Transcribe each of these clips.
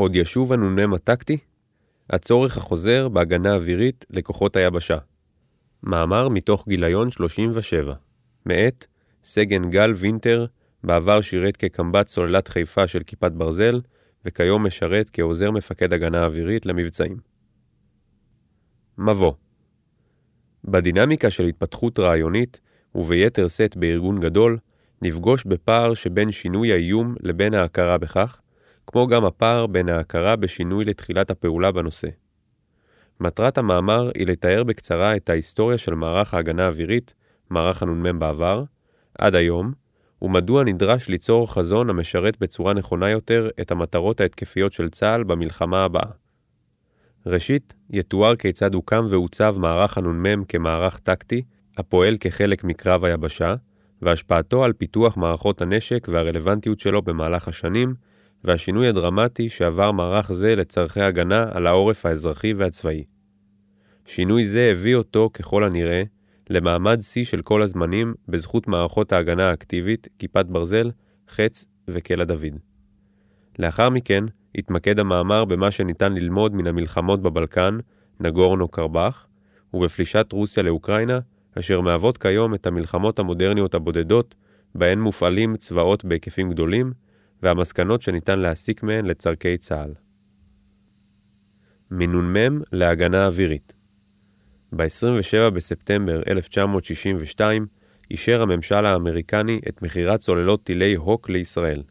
עוד ישוב הנ"מ הטקטי? הצורך החוזר בהגנה אווירית לכוחות היבשה. מאמר מתוך גיליון 37, מאת סגן גל וינטר, בעבר שירת כקמב"ץ סוללת חיפה של כיפת ברזל, וכיום משרת כעוזר מפקד הגנה אווירית למבצעים. מבוא בדינמיקה של התפתחות רעיונית, וביתר שאת בארגון גדול, נפגוש בפער שבין שינוי האיום לבין ההכרה בכך, כמו גם הפער בין ההכרה בשינוי לתחילת הפעולה בנושא. מטרת המאמר היא לתאר בקצרה את ההיסטוריה של מערך ההגנה האווירית, מערך הנ"מ בעבר, עד היום, ומדוע נדרש ליצור חזון המשרת בצורה נכונה יותר את המטרות ההתקפיות של צה"ל במלחמה הבאה. ראשית, יתואר כיצד הוקם ועוצב מערך הנ"מ כמערך טקטי, הפועל כחלק מקרב היבשה, והשפעתו על פיתוח מערכות הנשק והרלוונטיות שלו במהלך השנים, והשינוי הדרמטי שעבר מערך זה לצורכי הגנה על העורף האזרחי והצבאי. שינוי זה הביא אותו, ככל הנראה, למעמד שיא של כל הזמנים בזכות מערכות ההגנה האקטיבית, כיפת ברזל, חץ וקלע דוד. לאחר מכן, התמקד המאמר במה שניתן ללמוד מן המלחמות בבלקן, נגורנו קרבאח, ובפלישת רוסיה לאוקראינה, אשר מהוות כיום את המלחמות המודרניות הבודדות, בהן מופעלים צבאות בהיקפים גדולים, והמסקנות שניתן להסיק מהן לצורכי צה"ל. מנ"מ להגנה אווירית ב-27 בספטמבר 1962 אישר הממשל האמריקני את מכירת צוללות טילי הוק לישראל.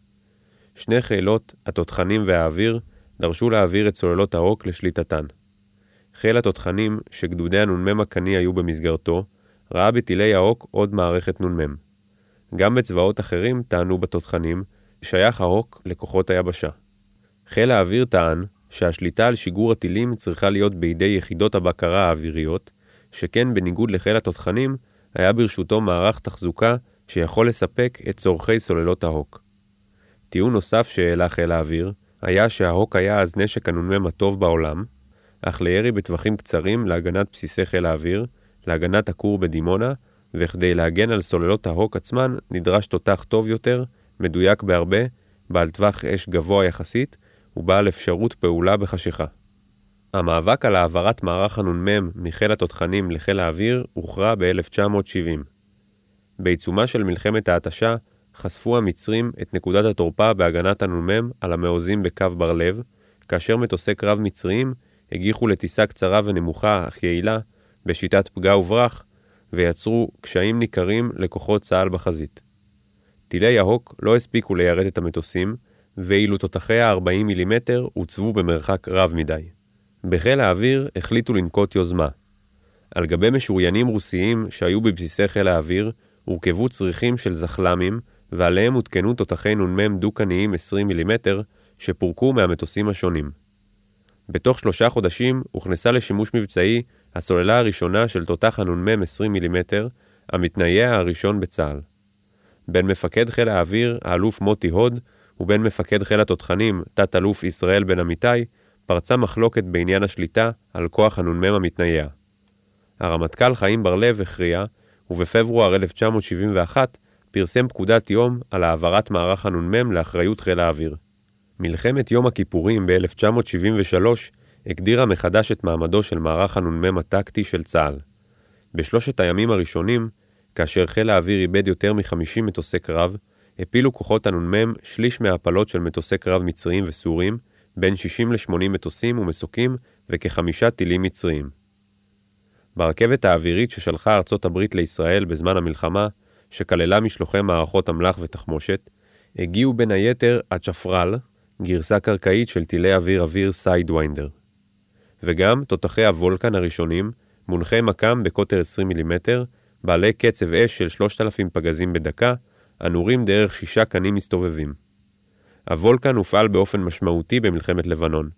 שני חילות, התותחנים והאוויר, דרשו להעביר את צוללות ההוק לשליטתן. חיל התותחנים, שגדודי הנ"מ הקני היו במסגרתו, ראה בטילי ההוק עוד מערכת נ"מ. גם בצבאות אחרים טענו בתותחנים, שייך ההוק לכוחות היבשה. חיל האוויר טען שהשליטה על שיגור הטילים צריכה להיות בידי יחידות הבקרה האוויריות, שכן בניגוד לחיל התותחנים, היה ברשותו מערך תחזוקה שיכול לספק את צורכי סוללות ההוק. טיעון נוסף שהעלה חיל האוויר, היה שההוק היה אז נשק הנ"מ הטוב בעולם, אך לירי בטווחים קצרים להגנת בסיסי חיל האוויר, להגנת הכור בדימונה, וכדי להגן על סוללות ההוק עצמן נדרש תותח טוב יותר, מדויק בהרבה, בעל טווח אש גבוה יחסית, ובעל אפשרות פעולה בחשיכה. המאבק על העברת מערך הנ"מ מחיל התותחנים לחיל האוויר הוכרע ב-1970. בעיצומה של מלחמת ההתשה, חשפו המצרים את נקודת התורפה בהגנת הנ"מ על המעוזים בקו בר לב, כאשר מטוסי קרב מצריים הגיחו לטיסה קצרה ונמוכה אך יעילה, בשיטת פגע וברח, ויצרו קשיים ניכרים לכוחות צה"ל בחזית. טילי ההוק לא הספיקו ליירט את המטוסים, ואילו תותחי ה-40 מילימטר הוצבו במרחק רב מדי. בחיל האוויר החליטו לנקוט יוזמה. על גבי משוריינים רוסיים שהיו בבסיסי חיל האוויר, הורכבו צריכים של זחל"מים, ועליהם הותקנו תותחי נ"מ דו-קניים 20 מילימטר, שפורקו מהמטוסים השונים. בתוך שלושה חודשים הוכנסה לשימוש מבצעי הסוללה הראשונה של תותח הנ"מ 20 מילימטר, המתנייע הראשון בצה"ל. בין מפקד חיל האוויר, האלוף מוטי הוד, ובין מפקד חיל התותחנים, תת-אלוף ישראל בן אמיתי, פרצה מחלוקת בעניין השליטה על כוח הנ"מ המתנייע. הרמטכ"ל חיים בר-לב הכריע, ובפברואר 1971 פרסם פקודת יום על העברת מערך הנ"מ לאחריות חיל האוויר. מלחמת יום הכיפורים ב-1973 הגדירה מחדש את מעמדו של מערך הנ"מ הטקטי של צה"ל. בשלושת הימים הראשונים, כאשר חיל האוויר איבד יותר מ-50 מטוסי קרב, הפילו כוחות הנ"מ שליש מההפלות של מטוסי קרב מצריים וסוריים, בין 60 ל-80 מטוסים ומסוקים וכחמישה טילים מצריים. ברכבת האווירית ששלחה ארצות הברית לישראל בזמן המלחמה, שכללה משלוחי מערכות אמל"ח ותחמושת, הגיעו בין היתר הצ'פרל, גרסה קרקעית של טילי אוויר-אוויר סיידוויינדר. וגם תותחי הוולקן הראשונים, מונחי מכ"ם בקוטר 20 מילימטר, בעלי קצב אש של 3,000 פגזים בדקה, הנורים דרך שישה קנים מסתובבים. הוולקן הופעל באופן משמעותי במלחמת לבנון.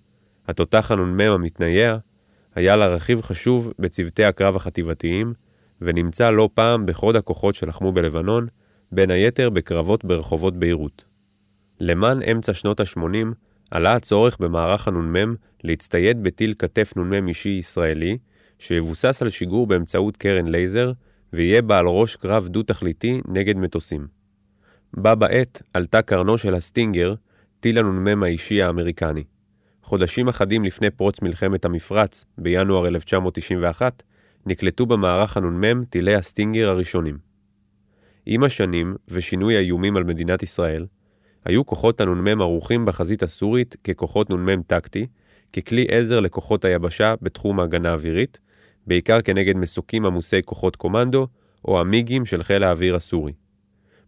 התותח הנ"מ המתנייע היה לה רכיב חשוב בצוותי הקרב החטיבתיים, ונמצא לא פעם בחוד הכוחות שלחמו בלבנון, בין היתר בקרבות ברחובות ביירות. למען אמצע שנות ה-80 עלה הצורך במערך הנ"מ להצטייד בטיל כתף נ"מ אישי ישראלי, שיבוסס על שיגור באמצעות קרן לייזר, ויהיה בעל ראש קרב דו-תכליתי נגד מטוסים. בה בעת עלתה קרנו של הסטינגר, טיל הנ"מ האישי האמריקני. חודשים אחדים לפני פרוץ מלחמת המפרץ, בינואר 1991, נקלטו במערך הנ"מ טילי הסטינגר הראשונים. עם השנים ושינוי האיומים על מדינת ישראל, היו כוחות הנ"מ ערוכים בחזית הסורית ככוחות נ"מ טקטי, ככלי עזר לכוחות היבשה בתחום ההגנה האווירית, בעיקר כנגד מסוקים עמוסי כוחות קומנדו או המיגים של חיל האוויר הסורי.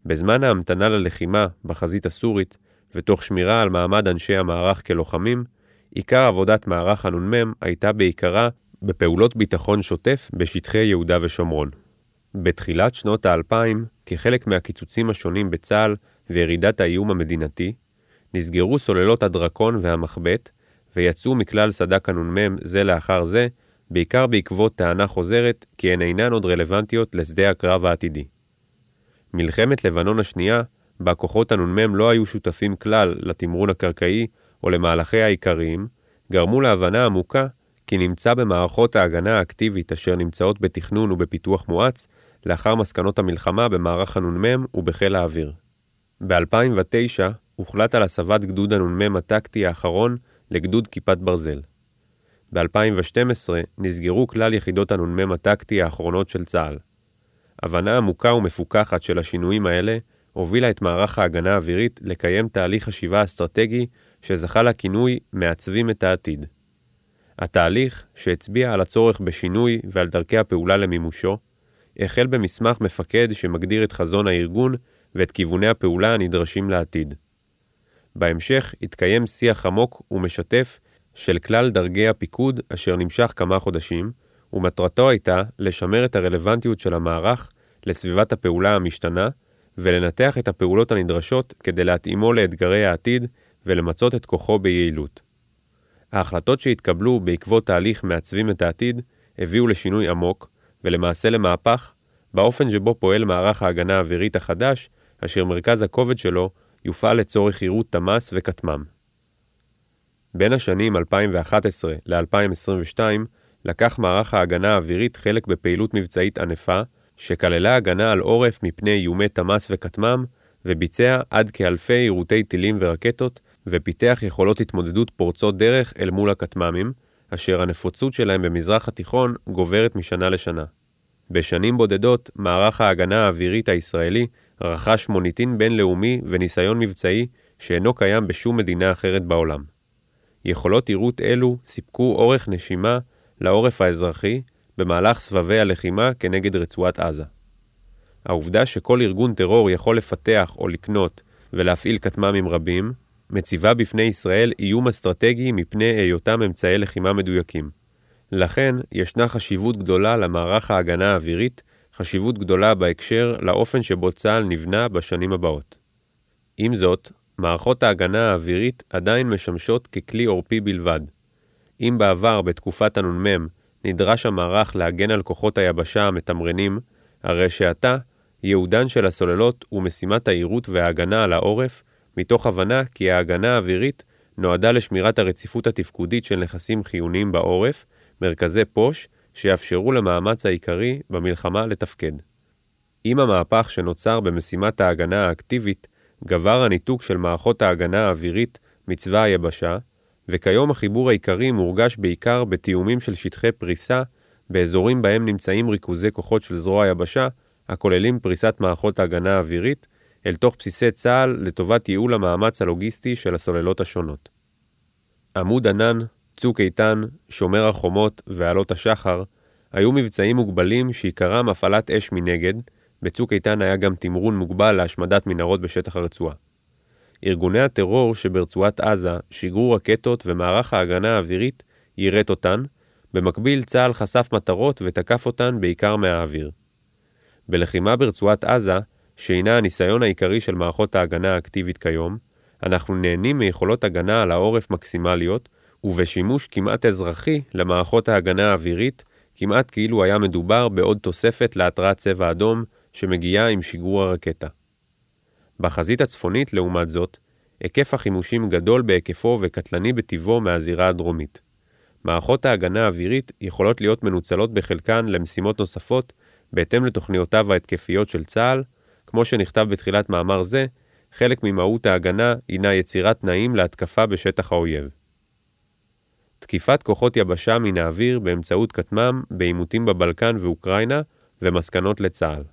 בזמן ההמתנה ללחימה בחזית הסורית, ותוך שמירה על מעמד אנשי המערך כלוחמים, עיקר עבודת מערך הנ"מ הייתה בעיקרה בפעולות ביטחון שוטף בשטחי יהודה ושומרון. בתחילת שנות האלפיים, כחלק מהקיצוצים השונים בצה"ל וירידת האיום המדינתי, נסגרו סוללות הדרקון והמחבט, ויצאו מכלל סד"כ הנ"מ זה לאחר זה, בעיקר בעקבות טענה חוזרת כי הן אינן עוד רלוונטיות לשדה הקרב העתידי. מלחמת לבנון השנייה, בה כוחות הנ"מ לא היו שותפים כלל לתמרון הקרקעי או למהלכי העיקריים, גרמו להבנה עמוקה כי נמצא במערכות ההגנה האקטיבית אשר נמצאות בתכנון ובפיתוח מואץ, לאחר מסקנות המלחמה במערך הנ"מ ובחיל האוויר. ב-2009 הוחלט על הסבת גדוד הנ"מ הטקטי האחרון לגדוד כיפת ברזל. ב-2012 נסגרו כלל יחידות הנ"מ הטקטי האחרונות של צה"ל. הבנה עמוקה ומפוקחת של השינויים האלה הובילה את מערך ההגנה האווירית לקיים תהליך חשיבה אסטרטגי שזכה לכינוי מעצבים את העתיד. התהליך, שהצביע על הצורך בשינוי ועל דרכי הפעולה למימושו, החל במסמך מפקד שמגדיר את חזון הארגון ואת כיווני הפעולה הנדרשים לעתיד. בהמשך התקיים שיח עמוק ומשתף של כלל דרגי הפיקוד אשר נמשך כמה חודשים, ומטרתו הייתה לשמר את הרלוונטיות של המערך לסביבת הפעולה המשתנה, ולנתח את הפעולות הנדרשות כדי להתאימו לאתגרי העתיד ולמצות את כוחו ביעילות. ההחלטות שהתקבלו בעקבות תהליך מעצבים את העתיד הביאו לשינוי עמוק, ולמעשה למהפך, באופן שבו פועל מערך ההגנה האווירית החדש, אשר מרכז הכובד שלו יופעל לצורך חירות תמ"ס וכטמ"ם. בין השנים 2011 ל-2022 לקח מערך ההגנה האווירית חלק בפעילות מבצעית ענפה, שכללה הגנה על עורף מפני איומי תמ"ס וכטמ"ם, וביצע עד כאלפי יירוטי טילים ורקטות, ופיתח יכולות התמודדות פורצות דרך אל מול הכטמ"מים, אשר הנפוצות שלהם במזרח התיכון גוברת משנה לשנה. בשנים בודדות, מערך ההגנה האווירית הישראלי רכש מוניטין בינלאומי וניסיון מבצעי שאינו קיים בשום מדינה אחרת בעולם. יכולות עירות אלו סיפקו אורך נשימה לעורף האזרחי במהלך סבבי הלחימה כנגד רצועת עזה. העובדה שכל ארגון טרור יכול לפתח או לקנות ולהפעיל כטמ"מים רבים, מציבה בפני ישראל איום אסטרטגי מפני היותם אמצעי לחימה מדויקים. לכן, ישנה חשיבות גדולה למערך ההגנה האווירית, חשיבות גדולה בהקשר לאופן שבו צה"ל נבנה בשנים הבאות. עם זאת, מערכות ההגנה האווירית עדיין משמשות ככלי עורפי בלבד. אם בעבר, בתקופת הנ"מ, נדרש המערך להגן על כוחות היבשה המתמרנים, הרי שעתה, ייעודן של הסוללות הוא משימת העירות וההגנה על העורף, מתוך הבנה כי ההגנה האווירית נועדה לשמירת הרציפות התפקודית של נכסים חיוניים בעורף, מרכזי פוש, שיאפשרו למאמץ העיקרי במלחמה לתפקד. עם המהפך שנוצר במשימת ההגנה האקטיבית, גבר הניתוק של מערכות ההגנה האווירית מצבא היבשה, וכיום החיבור העיקרי מורגש בעיקר בתיאומים של שטחי פריסה באזורים בהם נמצאים ריכוזי כוחות של זרוע היבשה, הכוללים פריסת מערכות ההגנה האווירית, אל תוך בסיסי צה"ל לטובת ייעול המאמץ הלוגיסטי של הסוללות השונות. עמוד ענן, צוק איתן, שומר החומות ועלות השחר היו מבצעים מוגבלים שעיקרם הפעלת אש מנגד, בצוק איתן היה גם תמרון מוגבל להשמדת מנהרות בשטח הרצועה. ארגוני הטרור שברצועת עזה שיגרו רקטות ומערך ההגנה האווירית יירט אותן, במקביל צה"ל חשף מטרות ותקף אותן בעיקר מהאוויר. בלחימה ברצועת עזה, שהינה הניסיון העיקרי של מערכות ההגנה האקטיבית כיום, אנחנו נהנים מיכולות הגנה על העורף מקסימליות, ובשימוש כמעט אזרחי למערכות ההגנה האווירית, כמעט כאילו היה מדובר בעוד תוספת להתרעת צבע אדום שמגיעה עם שיגור הרקטה. בחזית הצפונית, לעומת זאת, היקף החימושים גדול בהיקפו וקטלני בטיבו מהזירה הדרומית. מערכות ההגנה האווירית יכולות להיות מנוצלות בחלקן למשימות נוספות בהתאם לתוכניותיו ההתקפיות של צה"ל, כמו שנכתב בתחילת מאמר זה, חלק ממהות ההגנה הינה יצירת תנאים להתקפה בשטח האויב. תקיפת כוחות יבשה מן האוויר באמצעות כטמ"ם בעימותים בבלקן ואוקראינה ומסקנות לצה"ל.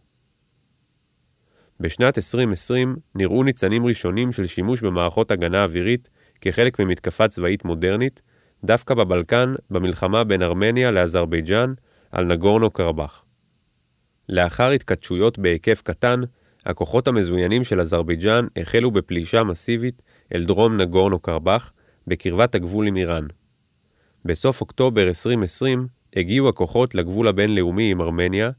בשנת 2020 נראו ניצנים ראשונים של שימוש במערכות הגנה אווירית כחלק ממתקפה צבאית מודרנית, דווקא בבלקן, במלחמה בין ארמניה לאזרבייג'אן על נגורנו קרבאח. לאחר התכתשויות בהיקף קטן, הכוחות המזוינים של אזרבייג'אן החלו בפלישה מסיבית אל דרום נגורנו קרבאח, בקרבת הגבול עם איראן. בסוף אוקטובר 2020 הגיעו הכוחות לגבול הבינלאומי עם ארמניה,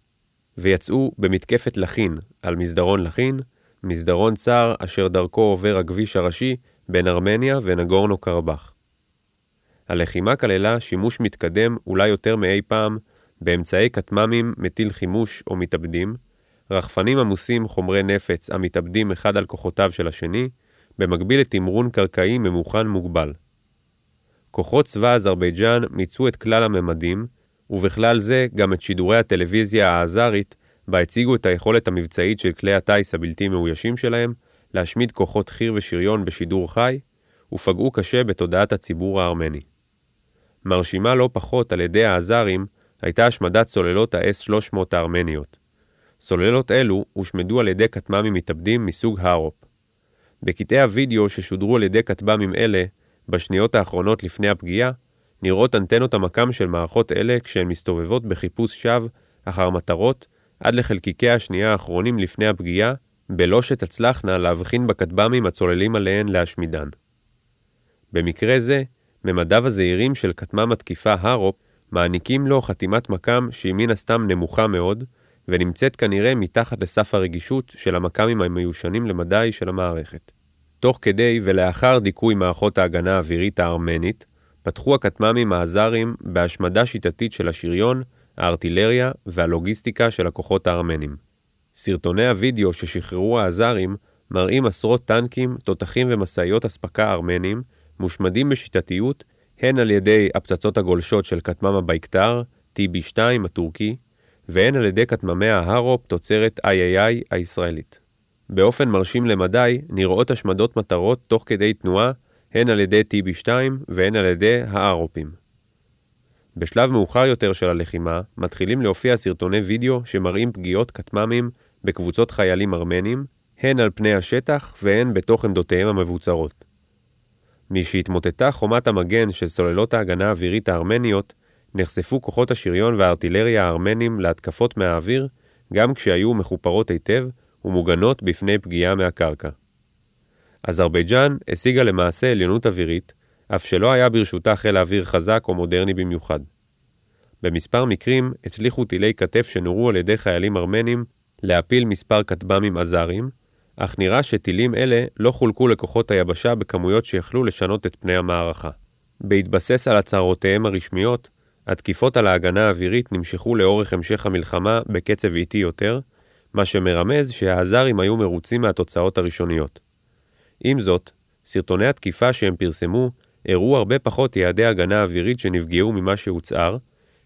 ויצאו במתקפת לכין על מסדרון לכין, מסדרון צר אשר דרכו עובר הכביש הראשי בין ארמניה ונגורנו קרבאח. הלחימה כללה שימוש מתקדם אולי יותר מאי פעם באמצעי כטמ"מים מטיל חימוש או מתאבדים, רחפנים עמוסים חומרי נפץ המתאבדים אחד על כוחותיו של השני, במקביל לתמרון קרקעי ממוכן מוגבל. כוחות צבא אזרבייג'אן מיצו את כלל הממדים, ובכלל זה גם את שידורי הטלוויזיה האזרית, בה הציגו את היכולת המבצעית של כלי הטיס הבלתי מאוישים שלהם, להשמיד כוחות חי"ר ושריון בשידור חי, ופגעו קשה בתודעת הציבור הארמני. מרשימה לא פחות על ידי האזרים הייתה השמדת סוללות ה-S-300 הארמניות. סוללות אלו הושמדו על ידי כטמ"מים מתאבדים מסוג הארופ. בקטעי הוידאו ששודרו על ידי כטב"מים אלה, בשניות האחרונות לפני הפגיעה, נראות אנטנות המקם של מערכות אלה כשהן מסתובבות בחיפוש שווא אחר מטרות עד לחלקיקי השנייה האחרונים לפני הפגיעה, בלא שתצלחנה להבחין בכטב"מים הצוללים עליהן להשמידן. במקרה זה, ממדיו הזעירים של כטמ"ם התקיפה הרופ מעניקים לו חתימת מקם שהיא מן הסתם נמוכה מאוד, ונמצאת כנראה מתחת לסף הרגישות של המקמים המיושנים למדי של המערכת. תוך כדי ולאחר דיכוי מערכות ההגנה האווירית הארמנית, פתחו הכטמ"מים האזרים בהשמדה שיטתית של השריון, הארטילריה והלוגיסטיקה של הכוחות הארמנים. סרטוני הוידאו ששחררו האזרים מראים עשרות טנקים, תותחים ומשאיות אספקה ארמנים מושמדים בשיטתיות הן על ידי הפצצות הגולשות של כטמ"ם הבייראקטר, TB2 הטורקי, והן על ידי כטמ"מי ההרופ תוצרת IAI הישראלית. באופן מרשים למדי נראות השמדות מטרות תוך כדי תנועה הן על ידי TB2 והן על ידי הארופים. בשלב מאוחר יותר של הלחימה מתחילים להופיע סרטוני וידאו שמראים פגיעות כטמ"מים בקבוצות חיילים ארמנים, הן על פני השטח והן בתוך עמדותיהם המבוצרות. משהתמוטטה חומת המגן של סוללות ההגנה האווירית הארמניות, נחשפו כוחות השריון והארטילריה הארמנים להתקפות מהאוויר, גם כשהיו מחופרות היטב ומוגנות בפני פגיעה מהקרקע. אזרבייג'אן השיגה למעשה עליונות אווירית, אף שלא היה ברשותה חיל אוויר חזק או מודרני במיוחד. במספר מקרים הצליחו טילי כתף שנורו על ידי חיילים ארמנים להפיל מספר כטב"מים עזרים, אך נראה שטילים אלה לא חולקו לכוחות היבשה בכמויות שיכלו לשנות את פני המערכה. בהתבסס על הצהרותיהם הרשמיות, התקיפות על ההגנה האווירית נמשכו לאורך המשך המלחמה בקצב איטי יותר, מה שמרמז שהאזרים היו מרוצים מהתוצאות הראשוניות. עם זאת, סרטוני התקיפה שהם פרסמו הראו הרבה פחות יעדי הגנה אווירית שנפגעו ממה שהוצהר,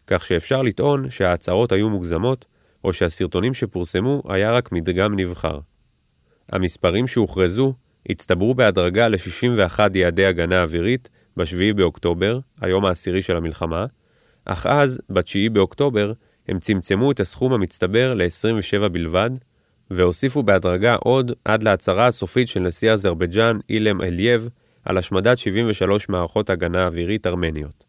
כך שאפשר לטעון שההצהרות היו מוגזמות, או שהסרטונים שפורסמו היה רק מדגם נבחר. המספרים שהוכרזו הצטברו בהדרגה ל-61 יעדי הגנה אווירית ב-7 באוקטובר, היום העשירי של המלחמה, אך אז, ב-9 באוקטובר, הם צמצמו את הסכום המצטבר ל-27 בלבד, והוסיפו בהדרגה עוד עד להצהרה הסופית של נשיא אזרבייג'אן אילהם אלייב על השמדת 73 מערכות הגנה אווירית ארמניות.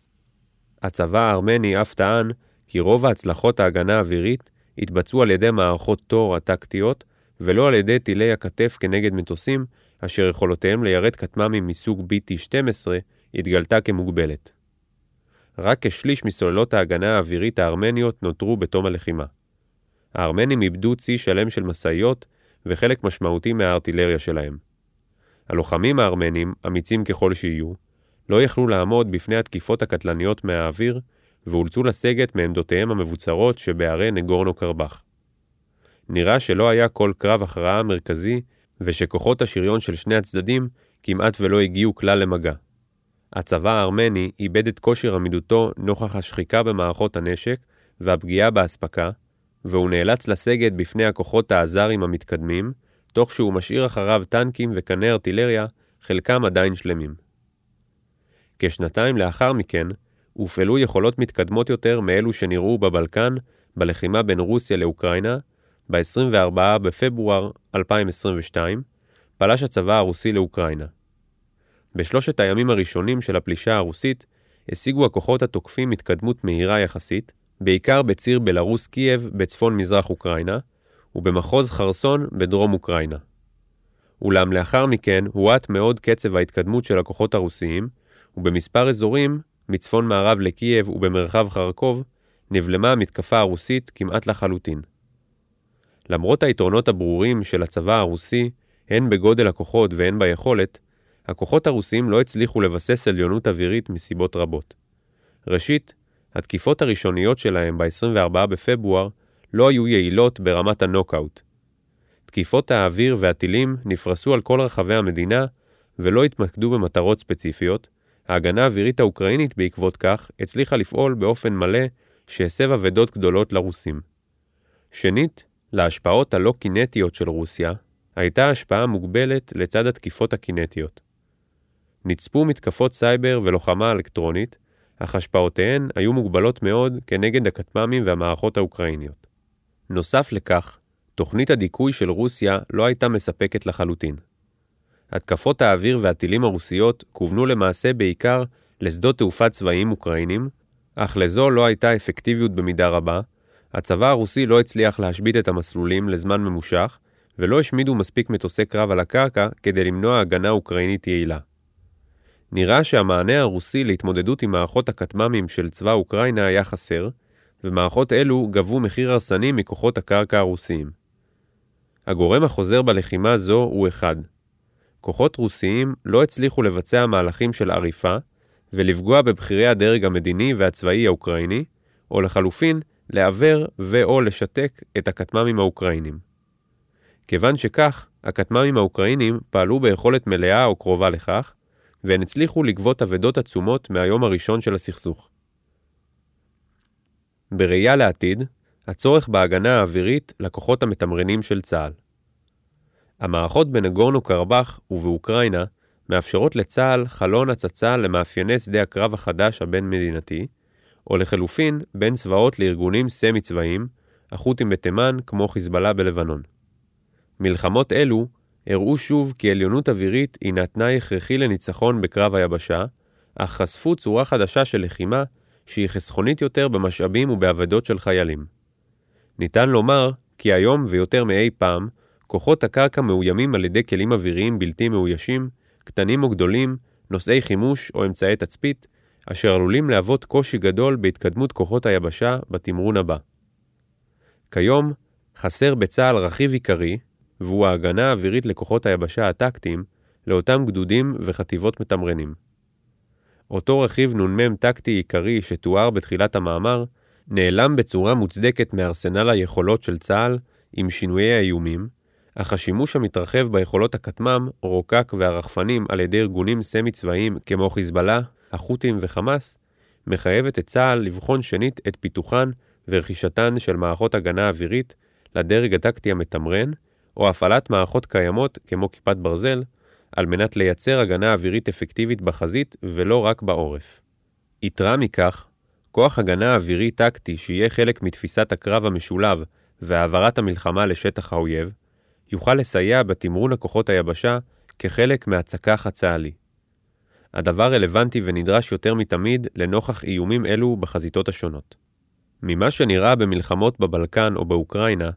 הצבא הארמני אף טען כי רוב ההצלחות ההגנה האווירית התבצעו על ידי מערכות תור הטקטיות, ולא על ידי טילי הכתף כנגד מטוסים, אשר יכולותיהם ליירט כטמ"מים מסוג BT-12 התגלתה כמוגבלת. רק כשליש מסוללות ההגנה האווירית הארמניות נותרו בתום הלחימה. הארמנים איבדו צי שלם של משאיות וחלק משמעותי מהארטילריה שלהם. הלוחמים הארמנים, אמיצים ככל שיהיו, לא יכלו לעמוד בפני התקיפות הקטלניות מהאוויר ואולצו לסגת מעמדותיהם המבוצרות שבערי נגורנו קרבח. נראה שלא היה כל קרב הכרעה מרכזי ושכוחות השריון של שני הצדדים כמעט ולא הגיעו כלל למגע. הצבא הארמני איבד את כושר עמידותו נוכח השחיקה במערכות הנשק והפגיעה באספקה, והוא נאלץ לסגת בפני הכוחות האזרים המתקדמים, תוך שהוא משאיר אחריו טנקים וקני ארטילריה, חלקם עדיין שלמים. כשנתיים לאחר מכן, הופעלו יכולות מתקדמות יותר מאלו שנראו בבלקן בלחימה בין רוסיה לאוקראינה, ב-24 בפברואר 2022, פלש הצבא הרוסי לאוקראינה. בשלושת הימים הראשונים של הפלישה הרוסית, השיגו הכוחות התוקפים התקדמות מהירה יחסית, בעיקר בציר בלרוס קייב בצפון מזרח אוקראינה, ובמחוז חרסון בדרום אוקראינה. אולם לאחר מכן הואט מאוד קצב ההתקדמות של הכוחות הרוסיים, ובמספר אזורים, מצפון מערב לקייב ובמרחב חרקוב, נבלמה המתקפה הרוסית כמעט לחלוטין. למרות היתרונות הברורים של הצבא הרוסי, הן בגודל הכוחות והן ביכולת, הכוחות הרוסים לא הצליחו לבסס עליונות אווירית מסיבות רבות. ראשית, התקיפות הראשוניות שלהם ב-24 בפברואר לא היו יעילות ברמת הנוקאוט. תקיפות האוויר והטילים נפרסו על כל רחבי המדינה ולא התמקדו במטרות ספציפיות, ההגנה האווירית האוקראינית בעקבות כך הצליחה לפעול באופן מלא שהסב אבדות גדולות לרוסים. שנית, להשפעות הלא קינטיות של רוסיה הייתה השפעה מוגבלת לצד התקיפות הקינטיות. נצפו מתקפות סייבר ולוחמה אלקטרונית, אך השפעותיהן היו מוגבלות מאוד כנגד הכטמ"מים והמערכות האוקראיניות. נוסף לכך, תוכנית הדיכוי של רוסיה לא הייתה מספקת לחלוטין. התקפות האוויר והטילים הרוסיות כוונו למעשה בעיקר לשדות תעופה צבאיים אוקראינים, אך לזו לא הייתה אפקטיביות במידה רבה, הצבא הרוסי לא הצליח להשבית את המסלולים לזמן ממושך, ולא השמידו מספיק מטוסי קרב על הקרקע כדי למנוע הגנה אוקראינית יעילה. נראה שהמענה הרוסי להתמודדות עם מערכות הכטמ"מים של צבא אוקראינה היה חסר, ומערכות אלו גבו מחיר הרסני מכוחות הקרקע הרוסיים. הגורם החוזר בלחימה זו הוא אחד. כוחות רוסיים לא הצליחו לבצע מהלכים של עריפה ולפגוע בבכירי הדרג המדיני והצבאי האוקראיני, או לחלופין, לעוור ו/או לשתק את הכטמ"מים האוקראינים. כיוון שכך, הכטמ"מים האוקראינים פעלו ביכולת מלאה או קרובה לכך, והן הצליחו לגבות אבדות עצומות מהיום הראשון של הסכסוך. בראייה לעתיד, הצורך בהגנה האווירית לכוחות המתמרנים של צה"ל. המערכות בנגורנו קרבאח ובאוקראינה מאפשרות לצה"ל חלון הצצה למאפייני שדה הקרב החדש הבין-מדינתי, או לחלופין בין צבאות לארגונים סמי-צבאיים, החות'ים בתימן כמו חיזבאללה בלבנון. מלחמות אלו הראו שוב כי עליונות אווירית הינה תנאי הכרחי לניצחון בקרב היבשה, אך חשפו צורה חדשה של לחימה שהיא חסכונית יותר במשאבים ובאבדות של חיילים. ניתן לומר כי היום ויותר מאי פעם, כוחות הקרקע מאוימים על ידי כלים אוויריים בלתי מאוישים, קטנים או גדולים, נושאי חימוש או אמצעי תצפית, אשר עלולים להוות קושי גדול בהתקדמות כוחות היבשה בתמרון הבא. כיום, חסר בצה"ל רכיב עיקרי, והוא ההגנה האווירית לכוחות היבשה הטקטיים, לאותם גדודים וחטיבות מתמרנים. אותו רכיב נ"מ טקטי עיקרי שתואר בתחילת המאמר, נעלם בצורה מוצדקת מארסנל היכולות של צה"ל עם שינויי האיומים, אך השימוש המתרחב ביכולות הכטמ"ם, רוקק והרחפנים על ידי ארגונים סמי-צבאיים כמו חיזבאללה, החות'ים וחמאס, מחייבת את צה"ל לבחון שנית את פיתוחן ורכישתן של מערכות הגנה אווירית לדרג הטקטי המתמרן, או הפעלת מערכות קיימות כמו כיפת ברזל, על מנת לייצר הגנה אווירית אפקטיבית בחזית ולא רק בעורף. יתרה מכך, כוח הגנה אווירי טקטי שיהיה חלק מתפיסת הקרב המשולב והעברת המלחמה לשטח האויב, יוכל לסייע בתמרון הכוחות היבשה כחלק מהצק"ח הצה"לי. הדבר רלוונטי ונדרש יותר מתמיד לנוכח איומים אלו בחזיתות השונות. ממה שנראה במלחמות בבלקן או באוקראינה,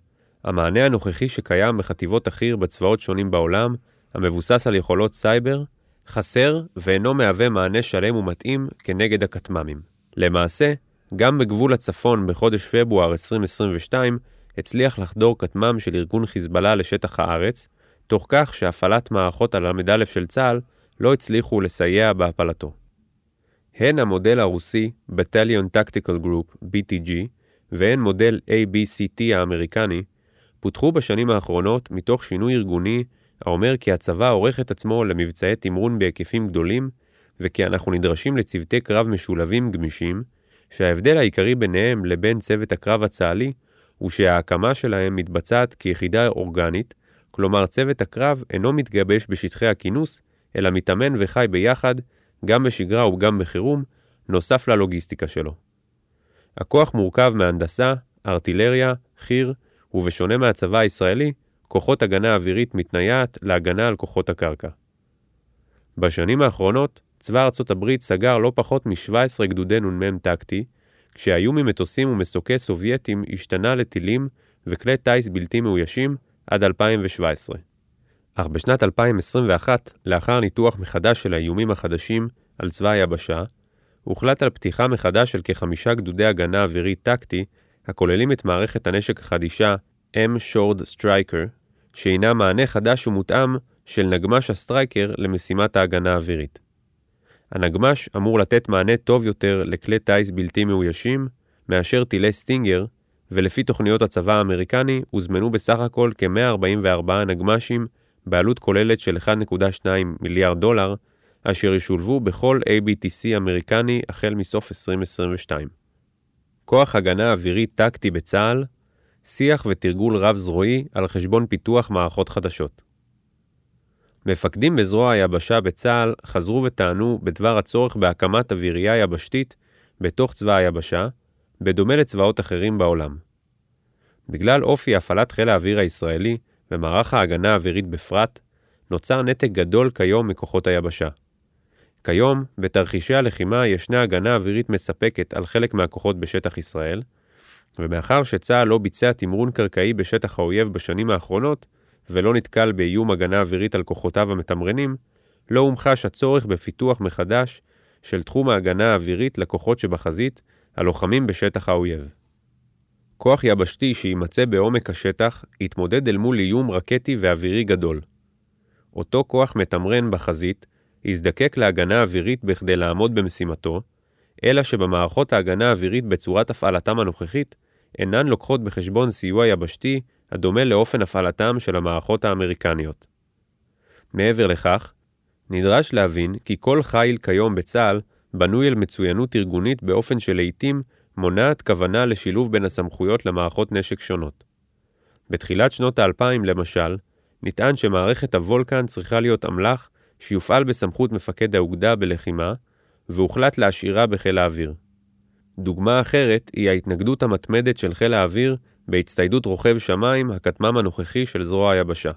המענה הנוכחי שקיים בחטיבות החי"ר בצבאות שונים בעולם, המבוסס על יכולות סייבר, חסר ואינו מהווה מענה שלם ומתאים כנגד הכטמ"מים. למעשה, גם בגבול הצפון בחודש פברואר 2022 הצליח לחדור כטמ"ם של ארגון חיזבאללה לשטח הארץ, תוך כך שהפעלת מערכות הל"א של צה"ל לא הצליחו לסייע בהפלתו. הן המודל הרוסי Battalion Tactical Group, BTG, והן מודל ABCT האמריקני, פותחו בשנים האחרונות מתוך שינוי ארגוני האומר כי הצבא עורך את עצמו למבצעי תמרון בהיקפים גדולים, וכי אנחנו נדרשים לצוותי קרב משולבים גמישים, שההבדל העיקרי ביניהם לבין צוות הקרב הצה"לי הוא שההקמה שלהם מתבצעת כיחידה אורגנית, כלומר צוות הקרב אינו מתגבש בשטחי הכינוס, אלא מתאמן וחי ביחד, גם בשגרה וגם בחירום, נוסף ללוגיסטיקה שלו. הכוח מורכב מהנדסה, ארטילריה, חי"ר, ובשונה מהצבא הישראלי, כוחות הגנה אווירית מתנייעת להגנה על כוחות הקרקע. בשנים האחרונות, צבא ארצות הברית סגר לא פחות מ-17 גדודי נ"מ טקטי, כשהאיום ממטוסים ומסוקי סובייטים השתנה לטילים וכלי טיס בלתי מאוישים עד 2017. אך בשנת 2021, לאחר ניתוח מחדש של האיומים החדשים על צבא היבשה, הוחלט על פתיחה מחדש של כחמישה גדודי הגנה אווירית טקטי, הכוללים את מערכת הנשק החדישה M-SHORAD Stryker, שהינה מענה חדש ומותאם של נגמ"ש הסטרייקר למשימת ההגנה האווירית. הנגמ"ש אמור לתת מענה טוב יותר לכלי טיס בלתי מאוישים מאשר טילי סטינגר, ולפי תוכניות הצבא האמריקני הוזמנו בסך הכל כ-144 נגמ"שים בעלות כוללת של 1.2 מיליארד דולר, אשר ישולבו בכל ABTC אמריקני החל מסוף 2022. כוח הגנה אווירי טקטי בצה"ל, שיח ותרגול רב-זרועי על חשבון פיתוח מערכות חדשות. מפקדים בזרוע היבשה בצה"ל חזרו וטענו בדבר הצורך בהקמת אווירייה יבשתית בתוך צבא היבשה, בדומה לצבאות אחרים בעולם. בגלל אופי הפעלת חיל האוויר הישראלי ומערך ההגנה האווירית בפרט, נוצר נתק גדול כיום מכוחות היבשה. כיום, בתרחישי הלחימה ישנה הגנה אווירית מספקת על חלק מהכוחות בשטח ישראל, ומאחר שצה"ל לא ביצע תמרון קרקעי בשטח האויב בשנים האחרונות, ולא נתקל באיום הגנה אווירית על כוחותיו המתמרנים, לא הומחש הצורך בפיתוח מחדש של תחום ההגנה האווירית לכוחות שבחזית, הלוחמים בשטח האויב. כוח יבשתי שיימצא בעומק השטח, יתמודד אל מול איום רקטי ואווירי גדול. אותו כוח מתמרן בחזית, יזדקק להגנה אווירית בכדי לעמוד במשימתו, אלא שבמערכות ההגנה האווירית בצורת הפעלתם הנוכחית, אינן לוקחות בחשבון סיוע יבשתי הדומה לאופן הפעלתם של המערכות האמריקניות. מעבר לכך, נדרש להבין כי כל חיל כיום בצה"ל בנוי על מצוינות ארגונית באופן שלעיתים מונעת כוונה לשילוב בין הסמכויות למערכות נשק שונות. בתחילת שנות האלפיים, למשל, נטען שמערכת הוולקן צריכה להיות אמל"ח שיופעל בסמכות מפקד האוגדה בלחימה, והוחלט להשאירה בחיל האוויר. דוגמה אחרת היא ההתנגדות המתמדת של חיל האוויר בהצטיידות רוכב שמיים, הכטמ"ם הנוכחי של זרוע היבשה.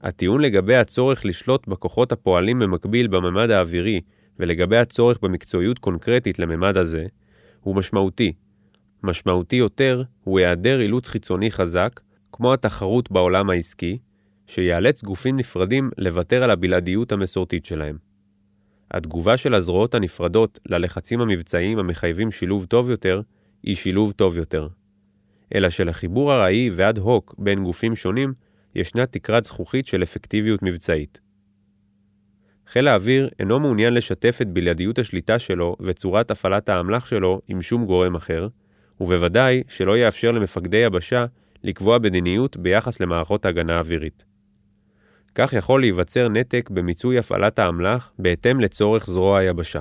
הטיעון לגבי הצורך לשלוט בכוחות הפועלים במקביל בממד האווירי ולגבי הצורך במקצועיות קונקרטית לממד הזה, הוא משמעותי. משמעותי יותר הוא היעדר אילוץ חיצוני חזק, כמו התחרות בעולם העסקי, שיאלץ גופים נפרדים לוותר על הבלעדיות המסורתית שלהם. התגובה של הזרועות הנפרדות ללחצים המבצעיים המחייבים שילוב טוב יותר, היא שילוב טוב יותר. אלא שלחיבור ארעי ואד הוק בין גופים שונים, ישנה תקרת זכוכית של אפקטיביות מבצעית. חיל האוויר אינו מעוניין לשתף את בלעדיות השליטה שלו וצורת הפעלת האמל"ח שלו עם שום גורם אחר, ובוודאי שלא יאפשר למפקדי יבשה לקבוע מדיניות ביחס למערכות הגנה אווירית. כך יכול להיווצר נתק במיצוי הפעלת האמל"ח בהתאם לצורך זרוע היבשה.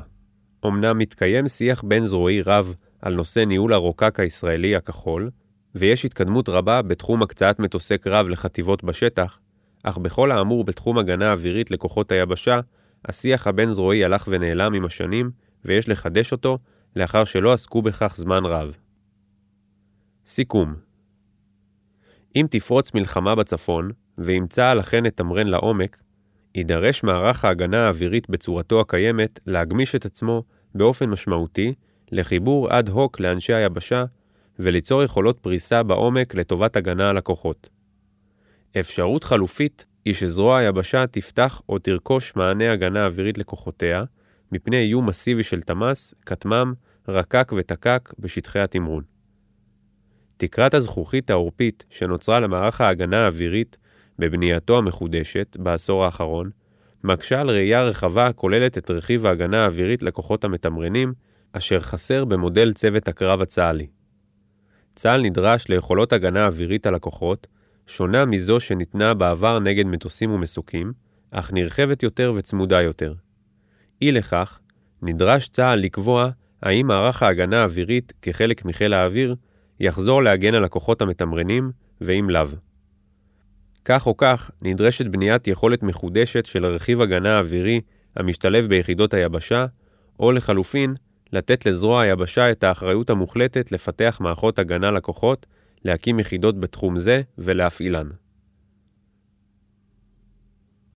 אמנם מתקיים שיח בין-זרועי רב על נושא ניהול הרוקק הישראלי הכחול, ויש התקדמות רבה בתחום הקצאת מטוסי קרב לחטיבות בשטח, אך בכל האמור בתחום הגנה אווירית לכוחות היבשה, השיח הבין-זרועי הלך ונעלם עם השנים, ויש לחדש אותו לאחר שלא עסקו בכך זמן רב. סיכום אם תפרוץ מלחמה בצפון, ואם צה"ל אכן יתמרן לעומק, יידרש מערך ההגנה האווירית בצורתו הקיימת להגמיש את עצמו באופן משמעותי לחיבור אד הוק לאנשי היבשה וליצור יכולות פריסה בעומק לטובת הגנה על הכוחות. אפשרות חלופית היא שזרוע היבשה תפתח או תרכוש מענה הגנה אווירית לכוחותיה, מפני איום מסיבי של תמ"ס, כטמ"ם, רקק ותקק בשטחי התמרון. תקרת הזכוכית העורפית שנוצרה למערך ההגנה האווירית בבנייתו המחודשת בעשור האחרון, מקשה על ראייה רחבה הכוללת את רכיב ההגנה האווירית לכוחות המתמרנים, אשר חסר במודל צוות הקרב הצה"לי. צה"ל נדרש ליכולות הגנה אווירית על הכוחות, שונה מזו שניתנה בעבר נגד מטוסים ומסוקים, אך נרחבת יותר וצמודה יותר. אי לכך, נדרש צה"ל לקבוע האם מערך ההגנה האווירית כחלק מחיל האוויר יחזור להגן על הכוחות המתמרנים, ואם לאו. כך או כך, נדרשת בניית יכולת מחודשת של רכיב הגנה אווירי המשתלב ביחידות היבשה, או לחלופין, לתת לזרוע היבשה את האחריות המוחלטת לפתח מערכות הגנה לכוחות, להקים יחידות בתחום זה ולהפעילן.